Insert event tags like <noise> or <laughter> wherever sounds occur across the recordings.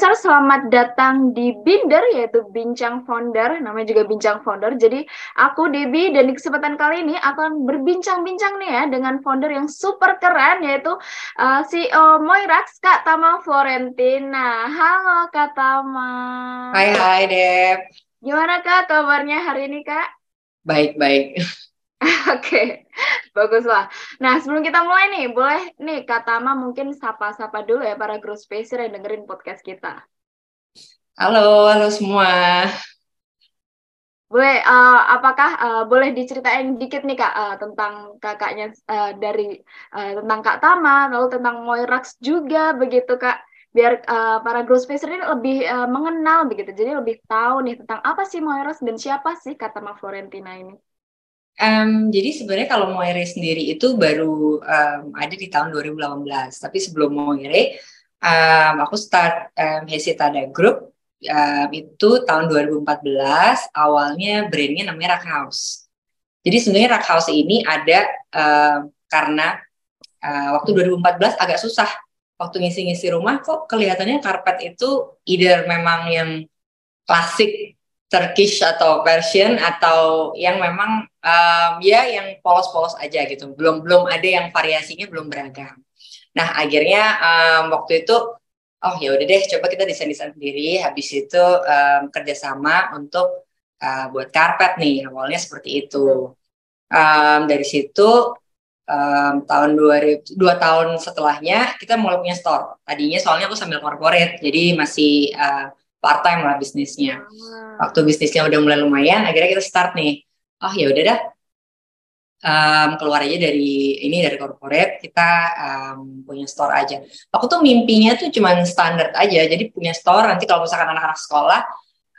Spacer, selamat datang di Binder, yaitu Bincang Founder, namanya juga Bincang Founder. Jadi, aku Debbie, dan di kesempatan kali ini akan berbincang-bincang nih ya dengan founder yang super keren, yaitu uh, CEO Moirax, Kak Tama Florentina. Halo Kak Tama. Hai, hai Deb. Gimana Kak kabarnya hari ini Kak? Baik-baik. <laughs> Oke, baguslah. Nah, sebelum kita mulai nih, boleh nih Kak Tama mungkin sapa-sapa dulu ya para growth spacer yang dengerin podcast kita. Halo, halo semua. Boleh, uh, apakah uh, boleh diceritain dikit nih Kak uh, tentang kakaknya uh, dari uh, tentang Kak Tama, lalu tentang Moirax juga begitu Kak, biar uh, para growth spacer ini lebih uh, mengenal begitu, jadi lebih tahu nih tentang apa sih Moirax dan siapa sih Kak Tama Florentina ini. Um, jadi sebenarnya kalau Moire sendiri itu baru um, ada di tahun 2018. Tapi sebelum Moire, um, aku start um, Hesitada Group um, itu tahun 2014. Awalnya brandnya namanya Rack House. Jadi sebenarnya Rack House ini ada um, karena uh, waktu 2014 agak susah. Waktu ngisi-ngisi rumah kok kelihatannya karpet itu either memang yang klasik Turkish atau Persian atau yang memang um, ya yang polos-polos aja gitu. Belum belum ada yang variasinya belum beragam. Nah akhirnya um, waktu itu oh ya udah deh coba kita desain desain sendiri. Habis itu um, kerjasama untuk uh, buat karpet nih awalnya seperti itu. Um, dari situ um, tahun dua, dua tahun setelahnya kita mulai punya store. Tadinya soalnya aku sambil corporate jadi masih uh, part time lah bisnisnya. Waktu bisnisnya udah mulai lumayan, akhirnya kita start nih. Oh ya udah dah, um, keluar aja dari ini dari corporate kita um, punya store aja. Aku tuh mimpinya tuh cuman standar aja, jadi punya store nanti kalau misalkan anak-anak sekolah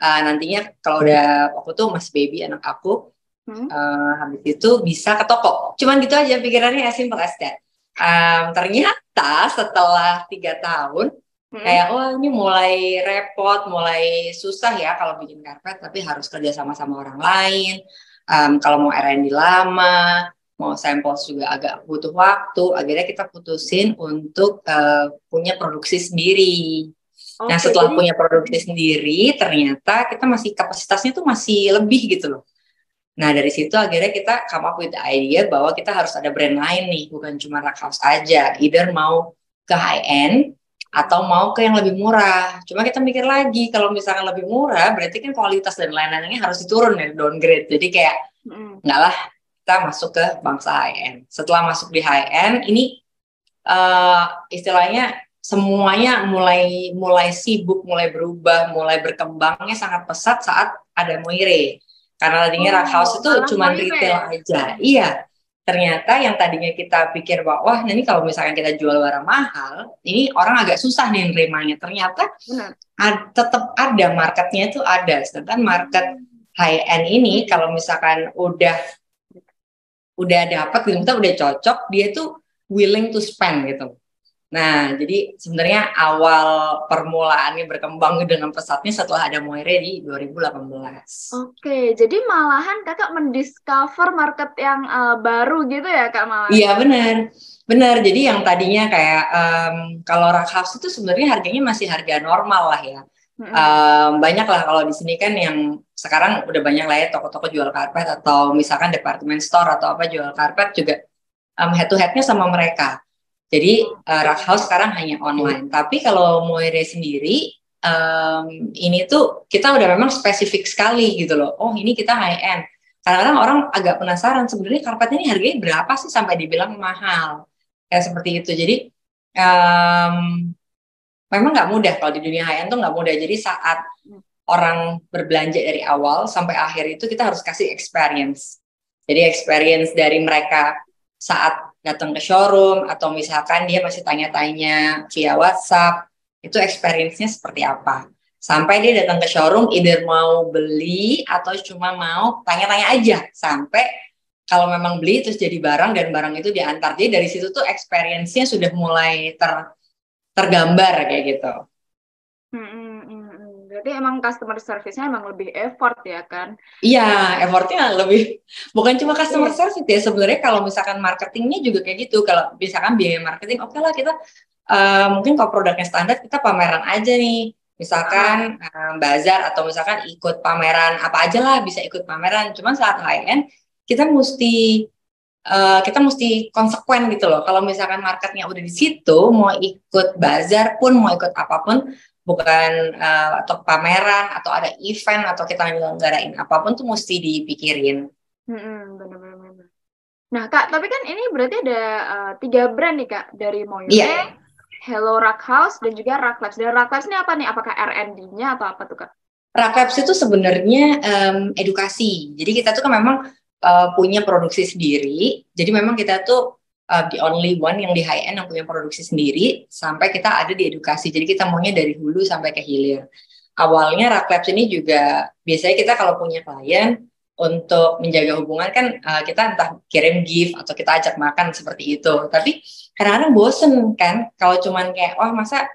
uh, nantinya kalau udah aku tuh masih baby anak aku hmm. uh, habis itu bisa ke toko. Cuman gitu aja pikirannya as simple as that. Um, ternyata setelah tiga tahun Hmm. Kayak wah ini mulai repot, mulai susah ya kalau bikin karpet, tapi harus kerja sama sama orang lain. Um, kalau mau R&D lama, mau sampel juga agak butuh waktu. Akhirnya kita putusin untuk uh, punya produksi sendiri. Okay, nah setelah jadi... punya produksi sendiri, ternyata kita masih kapasitasnya tuh masih lebih gitu loh. Nah dari situ akhirnya kita come up with the idea bahwa kita harus ada brand lain nih, bukan cuma Rack House aja. Either mau ke high end atau mau ke yang lebih murah. Cuma kita mikir lagi kalau misalkan lebih murah berarti kan kualitas dan lain-lainnya harus diturun ya downgrade. Jadi kayak mm. enggak lah kita masuk ke bangsa high end. Setelah masuk di high end ini uh, istilahnya semuanya mulai mulai sibuk, mulai berubah, mulai berkembangnya sangat pesat saat ada Moire. Karena tadinya oh, Rack House itu cuma retail aja. Iya ternyata yang tadinya kita pikir bahwa wah ini kalau misalkan kita jual barang mahal ini orang agak susah nih nerimanya. Ternyata ad, tetap ada marketnya itu ada. Sedangkan market high end ini kalau misalkan udah udah dapat kita udah cocok dia tuh willing to spend gitu Nah, jadi sebenarnya awal permulaannya berkembang dengan pesatnya setelah ada Moire di 2018. Oke, jadi malahan kakak mendiscover market yang uh, baru gitu ya kak malah? Iya benar, benar. Jadi yang tadinya kayak um, kalau Rack House itu sebenarnya harganya masih harga normal lah ya. Mm-hmm. Um, banyak lah kalau di sini kan yang sekarang udah banyak lah ya toko-toko jual karpet atau misalkan department store atau apa jual karpet juga um, head to headnya sama mereka. Jadi uh, Rack House sekarang hanya online. Tapi kalau Moire sendiri um, ini tuh kita udah memang spesifik sekali gitu loh. Oh ini kita high end. Kadang-kadang orang agak penasaran sebenarnya karpet ini harganya berapa sih sampai dibilang mahal. Kayak seperti itu. Jadi um, memang nggak mudah kalau di dunia high end tuh nggak mudah. Jadi saat orang berbelanja dari awal sampai akhir itu kita harus kasih experience. Jadi experience dari mereka saat datang ke showroom atau misalkan dia masih tanya-tanya via WhatsApp, itu experience-nya seperti apa. Sampai dia datang ke showroom either mau beli atau cuma mau tanya-tanya aja sampai kalau memang beli terus jadi barang dan barang itu diantar. Jadi dari situ tuh experience-nya sudah mulai ter tergambar kayak gitu. Berarti emang customer service-nya emang lebih effort ya kan? Iya, effortnya lebih bukan cuma customer yeah. service ya sebenarnya kalau misalkan marketingnya juga kayak gitu. Kalau misalkan biaya marketing, oke okay lah kita uh, mungkin kalau produknya standar kita pameran aja nih. Misalkan um, bazar atau misalkan ikut pameran apa aja lah bisa ikut pameran. Cuman saat high end kita mesti uh, kita mesti konsekuen gitu loh. Kalau misalkan marketnya udah di situ, mau ikut bazar pun, mau ikut apa pun, bukan uh, atau pameran atau ada event atau kita nyelenggarain apa pun tuh mesti dipikirin. Hmm, benar-benar. Nah kak, tapi kan ini berarti ada uh, tiga brand nih kak dari Moire, yeah. Hello Rock House dan juga Rock Labs. Dan Rock Labs ini apa nih? Apakah R&D-nya atau apa tuh kak? Rock Labs itu sebenarnya um, edukasi. Jadi kita tuh kan memang uh, punya produksi sendiri. Jadi memang kita tuh uh, the only one yang di high end yang punya produksi sendiri sampai kita ada di edukasi. Jadi kita maunya dari hulu sampai ke hilir. Awalnya Rock Labs ini juga biasanya kita kalau punya klien untuk menjaga hubungan kan uh, kita entah kirim gift atau kita ajak makan seperti itu. Tapi kadang-kadang bosen kan kalau cuman kayak wah masa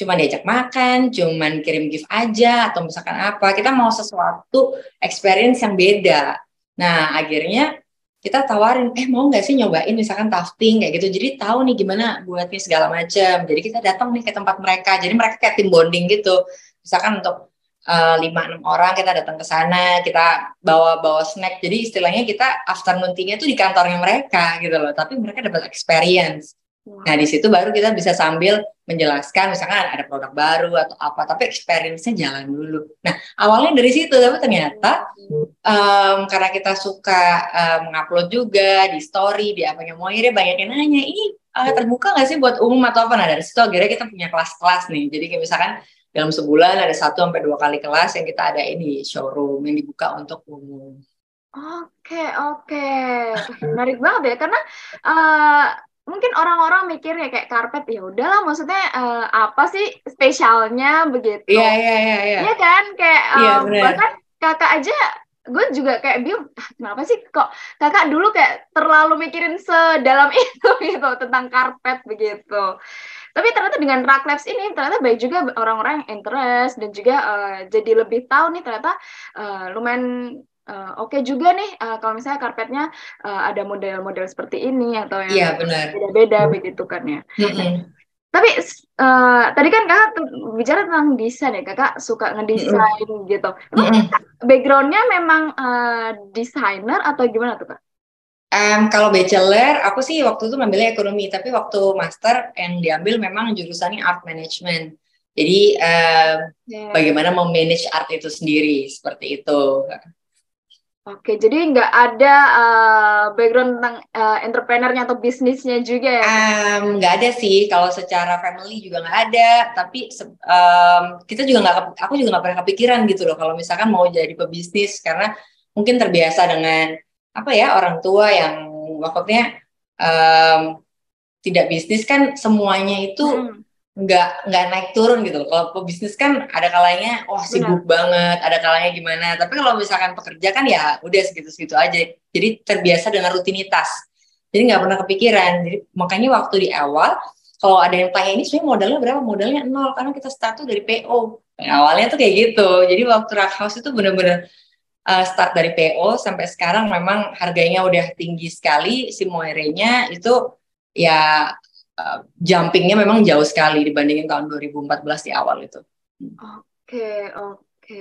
cuman diajak makan, cuman kirim gift aja atau misalkan apa. Kita mau sesuatu experience yang beda. Nah, akhirnya kita tawarin, eh mau nggak sih nyobain misalkan tafting kayak gitu. Jadi tahu nih gimana buatnya segala macam. Jadi kita datang nih ke tempat mereka. Jadi mereka kayak tim bonding gitu. Misalkan untuk Eh, lima enam orang kita datang ke sana kita bawa bawa snack jadi istilahnya kita afternoon tea-nya tuh di kantornya mereka gitu loh tapi mereka dapat experience nah di situ baru kita bisa sambil menjelaskan misalkan ada produk baru atau apa tapi experience-nya jalan dulu. Nah awalnya dari situ tapi ternyata um, karena kita suka um, mengupload juga di story di apanya Moire banyak yang nanya ini uh, terbuka nggak sih buat umum atau apa? Nah dari situ akhirnya kita punya kelas-kelas nih. Jadi kayak misalkan dalam sebulan ada satu sampai dua kali kelas yang kita ada ini showroom yang dibuka untuk umum. Oke oke, menarik banget ya karena uh, mungkin orang-orang mikir ya kayak karpet ya udahlah maksudnya uh, apa sih spesialnya begitu? Iya iya iya. Iya ya kan kayak um, bahkan kakak aja gue juga kayak bingung ah, kenapa sih kok kakak dulu kayak terlalu mikirin sedalam <laughs> itu gitu tentang karpet begitu tapi ternyata dengan Rock Labs ini ternyata baik juga orang-orang yang interest dan juga uh, jadi lebih tahu nih ternyata uh, lumayan uh, oke okay juga nih uh, kalau misalnya karpetnya uh, ada model-model seperti ini atau yang ya, beda-beda begitu kan ya. Mm-hmm. Tapi uh, tadi kan kakak bicara tentang desain ya, kakak suka ngedesain mm-hmm. gitu. mm-hmm. backgroundnya memang uh, desainer atau gimana tuh kak? Um, kalau bachelor, aku sih waktu itu ngambilnya ekonomi, tapi waktu master yang diambil memang jurusannya art management. Jadi um, yeah. bagaimana memanage art itu sendiri seperti itu. Oke, jadi nggak ada uh, background tentang uh, entrepreneurnya atau bisnisnya juga ya? Um, nggak ada sih, kalau secara family juga nggak ada. Tapi um, kita juga nggak, aku juga nggak pernah kepikiran gitu loh kalau misalkan mau jadi pebisnis karena mungkin terbiasa dengan apa ya orang tua yang waktunya um, tidak bisnis kan semuanya itu hmm. Nggak nggak naik turun gitu Kalau pebisnis kan ada kalanya wah sibuk Benar. banget, ada kalanya gimana. Tapi kalau misalkan pekerja kan ya udah segitu-segitu aja. Jadi terbiasa dengan rutinitas. Jadi nggak pernah kepikiran. Jadi makanya waktu di awal kalau ada yang tanya ini sebenarnya modalnya berapa? Modalnya nol karena kita start tuh dari PO. Nah, awalnya tuh kayak gitu. Jadi waktu Rock House itu bener-bener uh, start dari PO sampai sekarang memang harganya udah tinggi sekali si Moire-nya itu ya uh, jumpingnya memang jauh sekali dibandingin tahun 2014 di awal itu. Oke oke,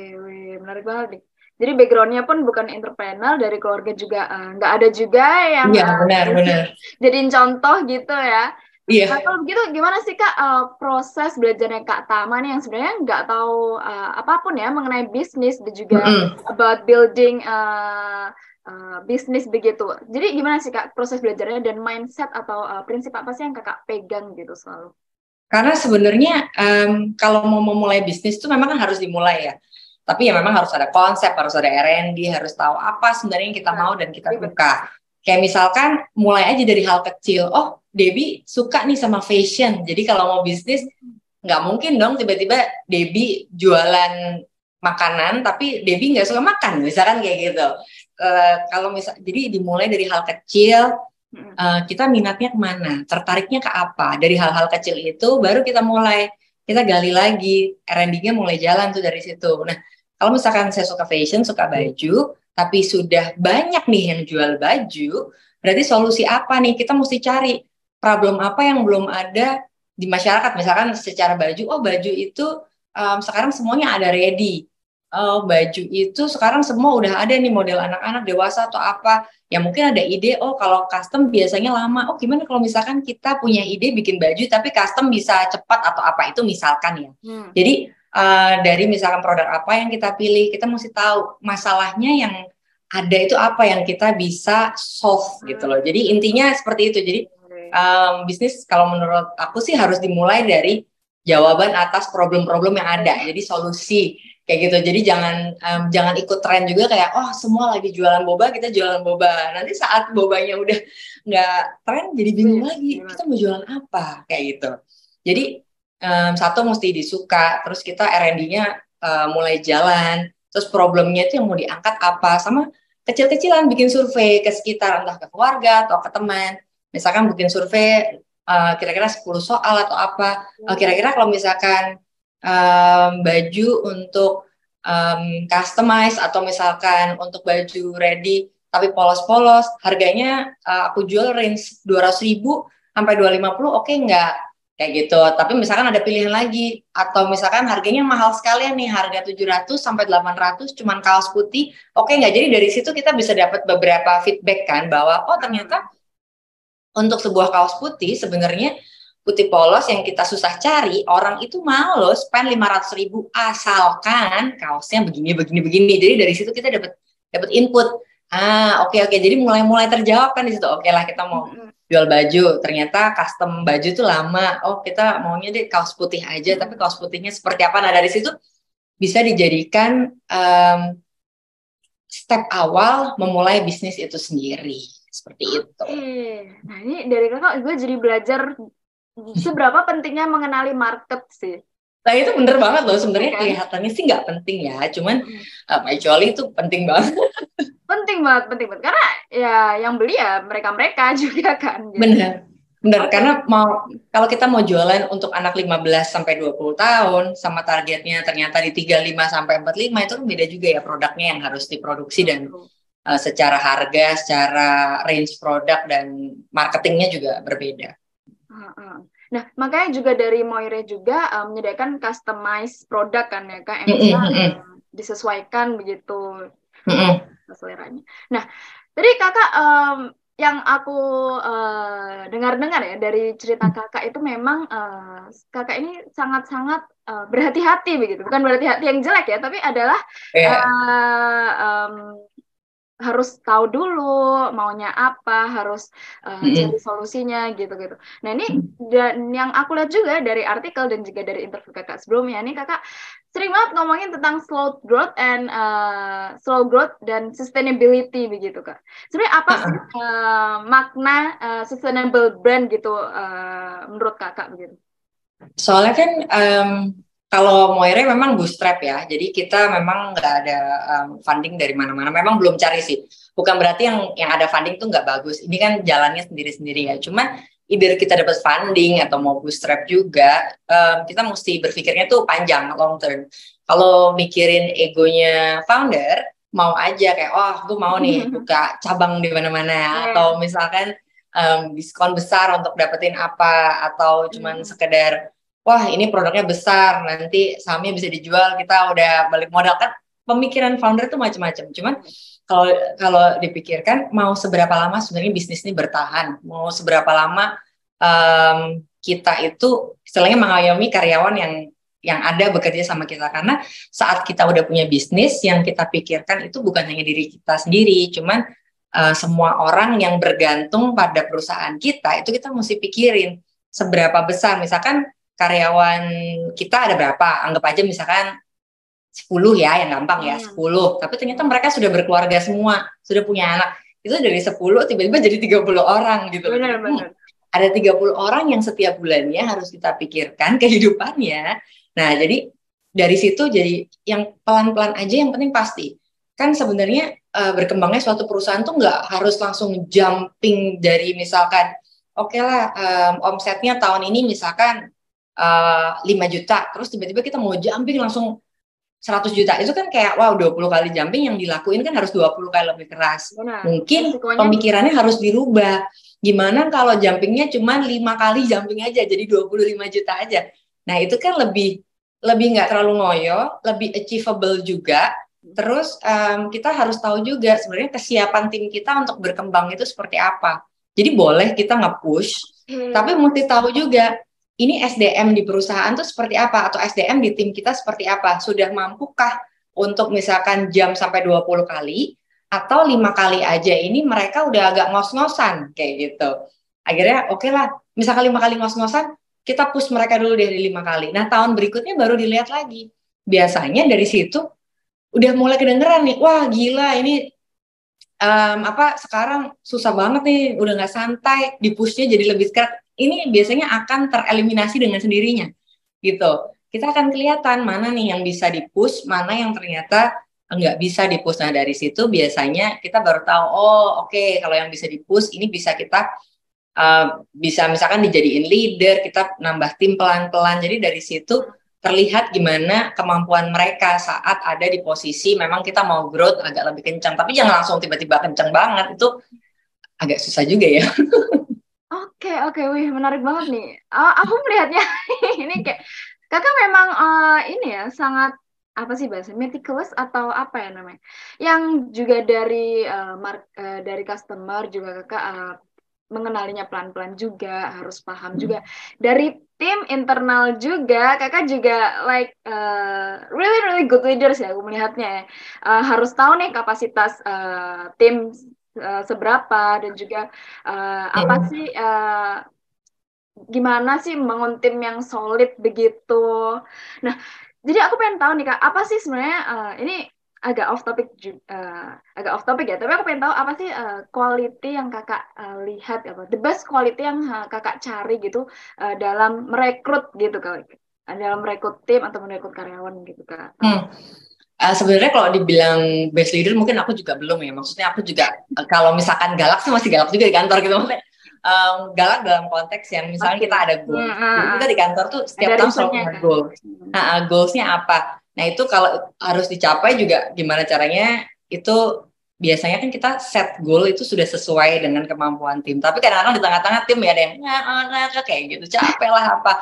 menarik banget nih. Jadi backgroundnya pun bukan entrepreneur dari keluarga juga uh, nggak ada juga yang ya, benar <laughs> benar jadiin contoh gitu ya Iya. Nah, kalau begitu gimana sih kak uh, proses belajarnya kak Tama nih yang sebenarnya nggak tahu uh, apa pun ya mengenai bisnis dan juga mm -hmm. about building uh, uh, bisnis begitu. Jadi gimana sih kak proses belajarnya dan mindset atau uh, prinsip apa sih yang kakak pegang gitu selalu? Karena sebenarnya um, kalau mau memulai bisnis itu memang kan harus dimulai ya. Tapi ya memang harus ada konsep, harus ada R&D, harus tahu apa sebenarnya yang kita nah, mau dan kita suka. Kayak misalkan mulai aja dari hal kecil. Oh Debbie suka nih sama fashion. Jadi kalau mau bisnis nggak mungkin dong tiba-tiba Debbie jualan makanan tapi Debbie nggak suka makan misalkan kayak gitu. Uh, kalau misal jadi dimulai dari hal kecil uh, kita minatnya ke mana, tertariknya ke apa. Dari hal-hal kecil itu baru kita mulai kita gali lagi, R&D-nya mulai jalan tuh dari situ. Nah kalau misalkan saya suka fashion, suka baju, tapi sudah banyak nih yang jual baju, berarti solusi apa nih? Kita mesti cari problem apa yang belum ada di masyarakat misalkan secara baju oh baju itu um, sekarang semuanya ada ready. Uh, baju itu sekarang semua udah ada nih model anak-anak dewasa atau apa. Ya mungkin ada ide oh kalau custom biasanya lama. Oh gimana kalau misalkan kita punya ide bikin baju tapi custom bisa cepat atau apa? Itu misalkan ya. Hmm. jadi uh, dari misalkan produk apa yang kita pilih kita mesti tahu masalahnya yang ada itu apa yang kita bisa solve gitu loh. Jadi intinya seperti itu. Jadi um, bisnis kalau menurut aku sih harus dimulai dari jawaban atas problem-problem yang ada. Jadi solusi kayak gitu. Jadi jangan um, jangan ikut tren juga kayak oh semua lagi jualan boba kita jualan boba. Nanti saat bobanya udah nggak tren jadi bingung hmm, lagi kita mau jualan apa? Kayak gitu. Jadi um, satu mesti disuka terus kita R&D-nya uh, mulai jalan. Terus problemnya itu yang mau diangkat apa? Sama kecil-kecilan bikin survei ke sekitar entah ke keluarga atau ke teman. Misalkan bikin survei uh, kira-kira 10 soal atau apa. Uh, kira-kira kalau misalkan um, baju untuk um, customize atau misalkan untuk baju ready tapi polos-polos harganya uh, aku jual range 200 ribu sampai 250 oke okay, enggak kayak gitu. Tapi misalkan ada pilihan lagi atau misalkan harganya mahal sekali nih harga 700 sampai 800 cuman kaos putih oke okay, enggak jadi dari situ kita bisa dapat beberapa feedback kan bahwa oh ternyata untuk sebuah kaos putih sebenarnya putih polos yang kita susah cari, orang itu mau loh spend 500 ribu asalkan kaosnya begini, begini, begini. Jadi dari situ kita dapat dapat input. Ah, oke okay, oke. Okay. Jadi mulai-mulai terjawab kan di situ. Oke okay lah kita mau jual baju. Ternyata custom baju itu lama. Oh kita maunya deh kaos putih aja. Tapi kaos putihnya seperti apa? Nah dari situ bisa dijadikan um, step awal memulai bisnis itu sendiri seperti itu. Nah ini dari kakak gue jadi belajar seberapa pentingnya mengenali market sih? Nah itu bener banget loh sebenarnya okay. kelihatannya sih nggak penting ya, cuman hmm. uh, actually itu penting banget. <laughs> penting banget, penting banget karena ya yang beli ya mereka mereka <laughs> juga kan. Gitu. Bener, bener okay. karena mau kalau kita mau jualan untuk anak 15 sampai 20 tahun sama targetnya ternyata di 35 sampai 45 itu kan beda juga ya produknya yang harus diproduksi dan uh, secara harga, secara range produk dan marketingnya juga berbeda. Nah, makanya juga dari Moire juga um, menyediakan customized produk kan ya Kak, yang bisa um, disesuaikan begitu seleranya. Nah, tadi Kakak um, yang aku uh, dengar-dengar ya dari cerita Kakak itu memang uh, Kakak ini sangat-sangat uh, berhati-hati begitu. Bukan berhati-hati yang jelek ya, tapi adalah yeah. Iya. uh, um, harus tahu dulu maunya apa, harus uh, mm -hmm. cari solusinya gitu-gitu. Nah ini dan yang aku lihat juga dari artikel dan juga dari interview kakak sebelumnya, ini kakak sering banget ngomongin tentang slow growth and uh, slow growth dan sustainability begitu kak. Sebenarnya apa sih uh, makna uh, sustainable brand gitu uh, menurut kakak begitu? Soalnya kan um, kalau Moire memang bootstrap ya, jadi kita memang nggak ada um, funding dari mana-mana. Memang belum cari sih. Bukan berarti yang yang ada funding tuh nggak bagus. Ini kan jalannya sendiri-sendiri ya. Cuma either kita dapat funding atau mau bootstrap juga, um, kita mesti berpikirnya tuh panjang, long term. Kalau mikirin egonya founder, mau aja kayak, oh aku mau nih <laughs> buka cabang di mana-mana, yeah. atau misalkan um, diskon besar untuk dapetin apa, atau cuman hmm. sekedar wah ini produknya besar nanti sahamnya bisa dijual kita udah balik modal. Kan pemikiran founder itu macam-macam. Cuman kalau kalau dipikirkan mau seberapa lama sebenarnya bisnis ini bertahan? Mau seberapa lama um, kita itu istilahnya mengayomi karyawan yang yang ada bekerja sama kita. Karena saat kita udah punya bisnis yang kita pikirkan itu bukan hanya diri kita sendiri cuman uh, semua orang yang bergantung pada perusahaan kita itu kita mesti pikirin seberapa besar. Misalkan karyawan kita ada berapa? Anggap aja misalkan 10 ya, yang gampang ya, hmm. 10. Tapi ternyata mereka sudah berkeluarga semua, sudah punya anak. Itu dari 10 tiba-tiba jadi 30 orang gitu. Benar, benar. Hmm, ada 30 orang yang setiap bulannya harus kita pikirkan kehidupannya. Nah, jadi dari situ jadi yang pelan-pelan aja yang penting pasti. Kan sebenarnya uh, berkembangnya suatu perusahaan tuh nggak harus langsung jumping dari misalkan oke okay lah um, omsetnya tahun ini misalkan uh, eh, 5 juta terus tiba-tiba kita mau jumping langsung 100 juta itu kan kayak wow 20 kali jumping yang dilakuin kan harus 20 kali lebih keras. Benar. Mungkin Risikonya pemikirannya harus dirubah. Gimana kalau jumpingnya cuma lima kali jumping aja jadi 25 juta aja. Nah, itu kan lebih lebih nggak terlalu ngoyo, lebih achievable juga. Terus um, kita harus tahu juga sebenarnya kesiapan tim kita untuk berkembang itu seperti apa. Jadi boleh kita nge-push, hmm. tapi mesti tahu juga ini SDM di perusahaan tuh seperti apa atau SDM di tim kita seperti apa. Sudah mampukah untuk misalkan jam sampai 20 kali atau lima kali aja ini mereka udah agak ngos-ngosan kayak gitu. Akhirnya oke okay lah, misalkan lima kali ngos-ngosan, kita push mereka dulu dari lima kali. Nah tahun berikutnya baru dilihat lagi. Biasanya dari situ udah mulai kedengeran nih, wah gila ini um, apa sekarang susah banget nih, udah nggak santai, di pushnya jadi lebih keras. Ini biasanya akan tereliminasi dengan sendirinya, gitu. Kita akan kelihatan mana nih yang bisa dipush, mana yang ternyata nggak bisa dipush. Nah dari situ biasanya kita baru tahu, oh oke okay, kalau yang bisa dipush ini bisa kita uh, bisa misalkan dijadiin leader, kita nambah tim pelan-pelan. Jadi dari situ terlihat gimana kemampuan mereka saat ada di posisi memang kita mau growth agak lebih kencang tapi jangan langsung tiba-tiba kencang banget itu agak susah juga ya. <laughs> Oke oke. Wih menarik banget nih. Uh, aku melihatnya <laughs> ini kayak kakak memang uh, ini ya sangat apa sih bahasa meticulous atau apa ya namanya? Yang juga dari uh, mark, uh, dari customer juga kakak uh, mengenalinya pelan-pelan juga harus paham hmm. juga dari tim internal juga kakak juga like uh, really really good leaders ya aku melihatnya ya. uh, harus tahu nih kapasitas uh, tim uh, seberapa dan juga uh, apa hmm. sih uh, gimana sih membangun tim yang solid begitu nah jadi aku pengen tahu nih kak apa sih sebenarnya uh, ini agak off topic uh, agak off topic ya. Tapi aku pengen tahu apa sih uh, quality yang kakak uh, lihat apa the best quality yang uh, kakak cari gitu uh, dalam merekrut gitu uh, dalam merekrut tim atau merekrut karyawan gitu kak. Hmm. Uh, sebenarnya kalau dibilang best leader mungkin aku juga belum ya. Maksudnya aku juga uh, kalau misalkan galak sih masih galak juga di kantor gitu. Maksudnya um, galak dalam konteks yang misalnya okay. kita ada goal. Hmm, jadi kita di kantor tuh setiap tahun selalu punya goal nah goalsnya apa Nah itu kalau harus dicapai juga gimana caranya itu biasanya kan kita set goal itu sudah sesuai dengan kemampuan tim. Tapi kadang-kadang di tengah-tengah tim ya ada yang nggak kayak gitu capek lah apa.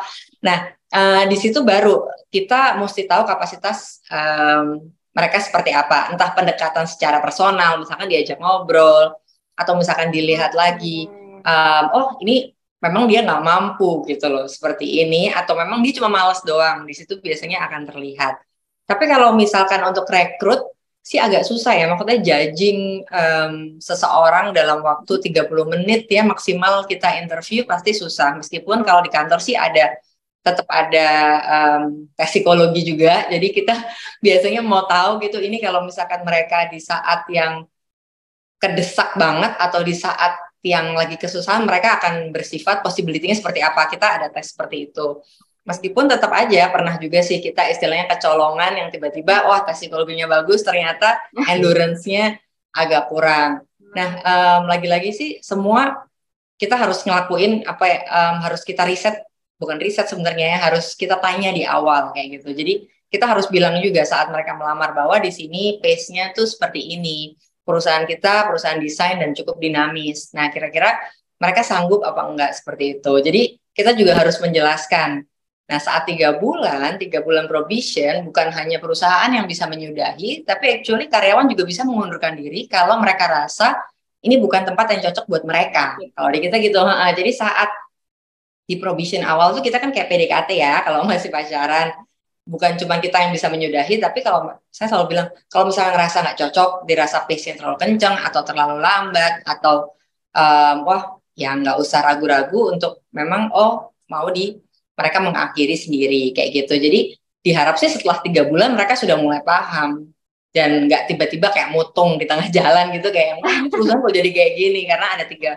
Nah uh, di situ baru kita mesti tahu kapasitas um, mereka seperti apa. Entah pendekatan secara personal, misalkan diajak ngobrol atau misalkan dilihat lagi, um, oh ini memang dia nggak mampu gitu loh seperti ini atau memang dia cuma males doang. Di situ biasanya akan terlihat. Tapi kalau misalkan untuk rekrut sih agak susah ya. Maksudnya judging um, seseorang dalam waktu 30 menit ya maksimal kita interview pasti susah. Meskipun kalau di kantor sih ada tetap ada um, tes psikologi juga. Jadi kita <laughs> biasanya mau tahu gitu ini kalau misalkan mereka di saat yang kedesak banget atau di saat yang lagi kesusahan mereka akan bersifat possibility-nya seperti apa. Kita ada tes seperti itu meskipun tetap aja pernah juga sih kita istilahnya kecolongan yang tiba-tiba wah tes psikologinya bagus ternyata <laughs> endurance-nya agak kurang. Nah um, lagi-lagi sih semua kita harus ngelakuin apa ya um, harus kita riset bukan riset sebenarnya ya harus kita tanya di awal kayak gitu. Jadi kita harus bilang juga saat mereka melamar bahwa di sini pace-nya tuh seperti ini. Perusahaan kita perusahaan desain dan cukup dinamis. Nah kira-kira mereka sanggup apa enggak seperti itu. Jadi kita juga harus menjelaskan Nah, saat tiga bulan, tiga bulan probation, bukan hanya perusahaan yang bisa menyudahi, tapi actually karyawan juga bisa mengundurkan diri kalau mereka rasa ini bukan tempat yang cocok buat mereka. Kalau di kita gitu, jadi saat di probation awal tuh kita kan kayak PDKT ya, kalau masih pacaran. Bukan cuma kita yang bisa menyudahi, tapi kalau saya selalu bilang, kalau misalnya ngerasa nggak cocok, dirasa pace terlalu kenceng atau terlalu lambat, atau um, wah ya nggak usah ragu-ragu untuk memang oh mau di mereka mengakhiri sendiri kayak gitu. Jadi diharap sih setelah tiga bulan mereka sudah mulai paham dan nggak tiba-tiba kayak mutung di tengah <laughs> jalan gitu kayak wah ini perusahaan kok jadi kayak gini karena ada tiga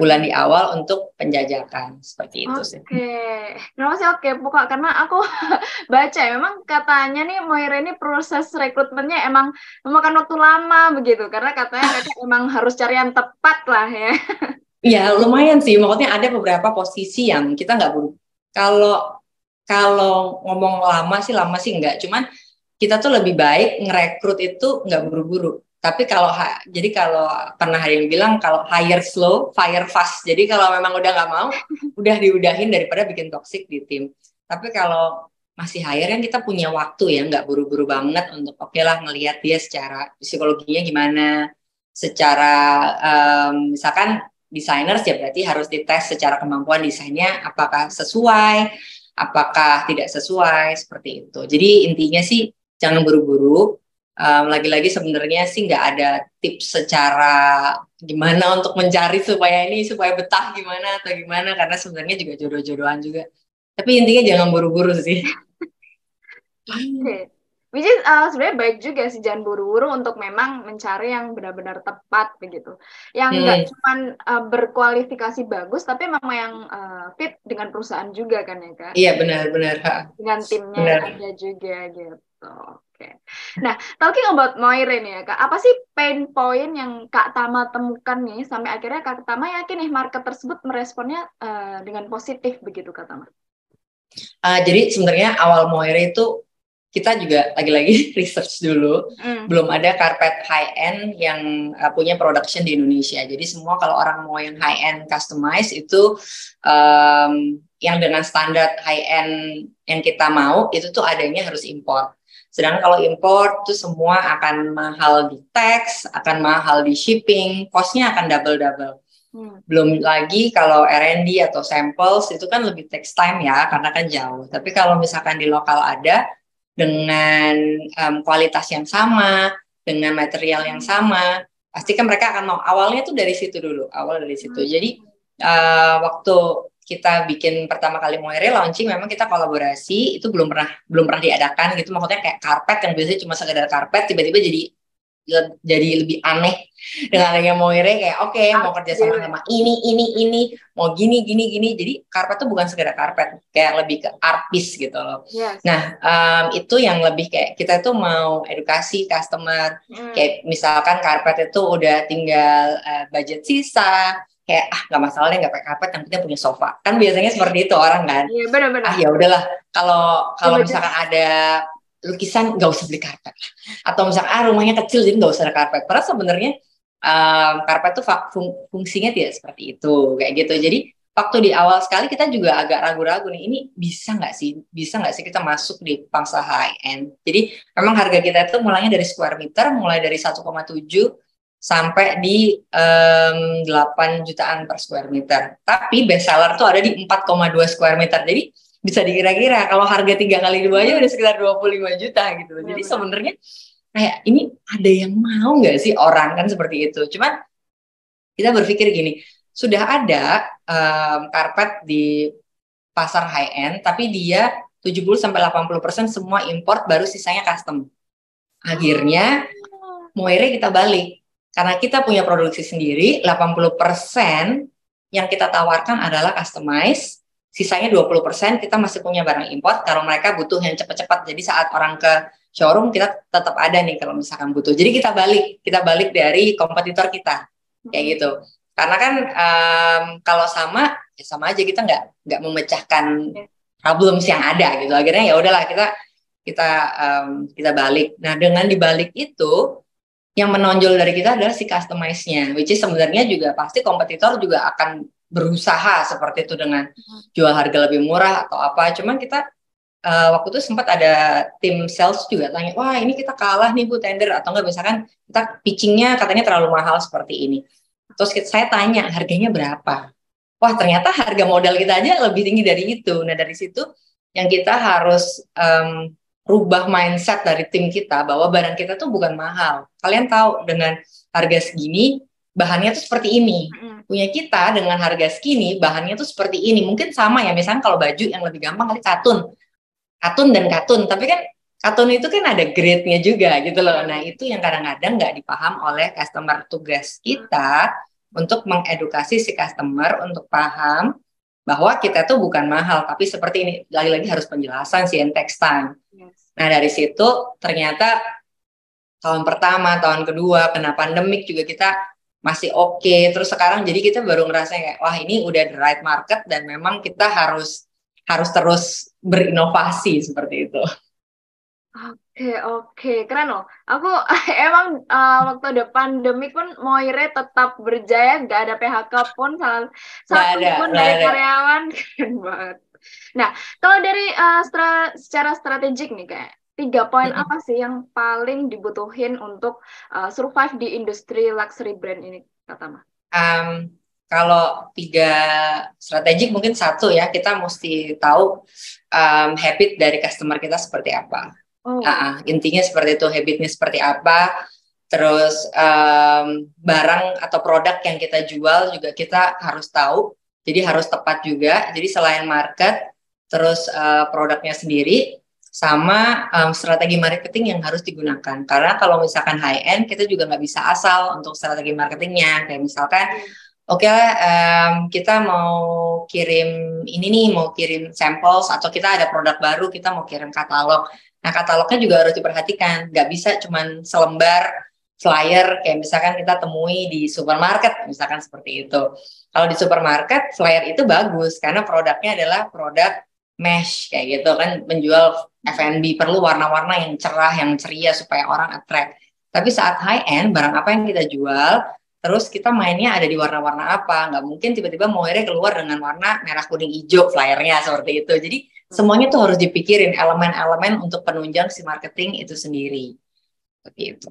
bulan di awal untuk penjajakan seperti itu sih. Oke, okay. kenapa sih oke okay, pokok karena aku <laughs> baca ya memang katanya nih Moira ini proses rekrutmennya emang memakan waktu lama begitu karena katanya <laughs> emang harus cari yang tepat lah ya. Ya lumayan sih, maksudnya ada beberapa posisi yang kita nggak kalau kalau ngomong lama sih lama sih enggak, cuman kita tuh lebih baik ngerekrut itu nggak buru-buru. Tapi kalau jadi kalau pernah ada yang bilang kalau hire slow, fire fast. Jadi kalau memang udah nggak mau, <laughs> udah diudahin daripada bikin toxic di tim. Tapi kalau masih hire yang kita punya waktu ya nggak buru-buru banget untuk oke okay lah ngelihat dia secara psikologinya gimana secara um, misalkan desainer ya berarti harus dites secara kemampuan desainnya apakah sesuai apakah tidak sesuai seperti itu. Jadi intinya sih jangan buru-buru. Um, lagi-lagi sebenarnya sih nggak ada tips secara gimana <laughs> untuk mencari supaya ini supaya betah gimana atau gimana karena sebenarnya juga jodoh-jodohan juga. Tapi intinya jangan buru-buru sih. Which is uh, sebenarnya baik juga sih jangan buru-buru untuk memang mencari yang benar-benar tepat begitu. Yang nggak hmm. cuma uh, berkualifikasi bagus tapi memang yang uh, fit dengan perusahaan juga kan ya kak? Iya benar-benar. Dengan timnya benar. ada juga gitu. Oke. Okay. Nah, talking about Moire nih ya kak, apa sih pain point yang kak Tama temukan nih sampai akhirnya kak Tama yakin nih market tersebut meresponnya uh, dengan positif begitu kak Tama? Uh, jadi sebenarnya awal Moire itu kita juga lagi-lagi <laughs> research dulu mm. belum ada karpet high end yang uh, punya production di Indonesia jadi semua kalau orang mau yang high end customize itu um, yang dengan standar high end yang kita mau itu tuh adanya harus import sedangkan kalau import tuh semua akan mahal di tax akan mahal di shipping costnya akan double double Hmm. Belum lagi kalau R&D atau samples itu kan lebih text time ya karena kan jauh. Tapi kalau misalkan di lokal ada, dengan um, kualitas yang sama, dengan material yang sama, pasti kan mereka akan mau awalnya tuh dari situ dulu, awal dari situ. Hmm. Jadi uh, waktu kita bikin pertama kali Moire launching memang kita kolaborasi itu belum pernah belum pernah diadakan gitu maksudnya kayak karpet yang biasanya cuma sekedar karpet tiba-tiba jadi jadi lebih aneh dengan adanya Moire kayak oke okay, mau kerja sama sama ini ini ini mau gini gini gini. Jadi karpet tuh bukan sekedar karpet kayak lebih ke artis gitu loh. Yes. nah um, itu yang lebih kayak kita tuh mau edukasi customer. Hmm. kayak misalkan karpet itu udah tinggal uh, budget sisa kayak ah nggak masalah deh nggak pakai karpet yang penting punya sofa. Kan biasanya seperti itu orang kan. Iya benar-benar ah ya udahlah kalau kalau misalkan ada lukisan nggak usah beli karpet atau misalnya ah rumahnya kecil jadi nggak usah ada karpet. Padahal sebenarnya um, karpet tuh fung fungsinya tidak seperti itu kayak gitu. Jadi waktu di awal sekali kita juga agak ragu-ragu nih ini bisa nggak sih? Bisa nggak sih kita masuk di pangsa high end jadi memang harga kita itu mulainya dari square meter mulai dari 1,7 sampai di um, 8 jutaan per square meter. Tapi best seller tuh ada di 4,2 square meter. Jadi bisa dikira-kira kalau harga tiga kali dua aja udah sekitar 25 juta gitu. Ya, Jadi sebenarnya kayak ini ada yang mau nggak sih orang kan seperti itu. Cuman kita berpikir gini, sudah ada um, karpet di pasar high end tapi dia 70 sampai 80% semua import baru sisanya custom. Akhirnya Moire kita balik karena kita punya produksi sendiri 80% yang kita tawarkan adalah customize sisanya 20% kita masih punya barang import kalau mereka butuh yang cepat-cepat. Jadi saat orang ke showroom kita tetap ada nih kalau misalkan butuh. Jadi kita balik, kita balik dari kompetitor kita kayak hmm. gitu. Karena kan um, kalau sama ya sama aja kita nggak nggak memecahkan problem yang ada gitu. Akhirnya ya udahlah kita kita um, kita balik. Nah dengan dibalik itu yang menonjol dari kita adalah si customize-nya, which is sebenarnya juga pasti kompetitor juga akan berusaha seperti itu dengan hmm. jual harga lebih murah atau apa. Cuman kita uh, waktu itu sempat ada tim sales juga tanya, wah ini kita kalah nih bu tender atau enggak misalkan kita pitchingnya katanya terlalu mahal seperti ini. Terus saya tanya harganya berapa? Wah ternyata harga modal kita aja lebih tinggi dari itu. Nah dari situ yang kita harus um, rubah mindset dari tim kita bahwa barang kita tuh bukan mahal. Kalian tahu dengan harga segini bahannya tuh seperti ini. Punya kita dengan harga segini, bahannya tuh seperti ini. Mungkin sama ya, misalnya kalau baju yang lebih gampang kali katun. Katun dan katun, tapi kan katun itu kan ada grade-nya juga gitu loh. Nah, itu yang kadang-kadang nggak dipaham oleh customer. Tugas kita untuk mengedukasi si customer untuk paham bahwa kita tuh bukan mahal, tapi seperti ini. Lagi-lagi harus penjelasan sih, and text time. Nah, dari situ ternyata tahun pertama, tahun kedua, kena pandemik juga kita masih oke okay. terus sekarang jadi kita baru ngerasa kayak wah ini udah the right market dan memang kita harus harus terus berinovasi seperti itu. Oke oke keren loh. Aku <laughs> emang uh, waktu ada pandemi pun Moire tetap berjaya, nggak ada PHK pun salah satu ada, pun dari ada. karyawan <laughs> keren banget. Nah, kalau dari uh, stra secara strategik nih kayak tiga poin -hmm. apa sih yang paling dibutuhin untuk uh, survive di industri luxury brand ini, Kak Tama? Um, kalau tiga strategik mungkin satu ya kita mesti tahu um, habit dari customer kita seperti apa. Oh. Uh, intinya seperti itu habitnya seperti apa. Terus um, barang atau produk yang kita jual juga kita harus tahu. Jadi harus tepat juga. Jadi selain market, terus uh, produknya sendiri, sama um, strategi marketing yang harus digunakan. Karena kalau misalkan high end, kita juga nggak bisa asal untuk strategi marketingnya. Kayak misalkan, oke okay, um, kita mau kirim ini nih, mau kirim samples atau kita ada produk baru, kita mau kirim katalog. Nah katalognya juga harus diperhatikan. Nggak bisa cuman selembar flyer kayak misalkan kita temui di supermarket, misalkan seperti itu. Kalau di supermarket, flyer itu bagus karena produknya adalah produk mesh kayak gitu kan menjual F&B perlu warna-warna yang cerah yang ceria supaya orang attract. Tapi saat high end barang apa yang kita jual terus kita mainnya ada di warna-warna apa? Nggak mungkin tiba-tiba Moire keluar dengan warna merah kuning hijau flyernya seperti itu. Jadi semuanya tuh harus dipikirin elemen-elemen untuk penunjang si marketing itu sendiri. Seperti itu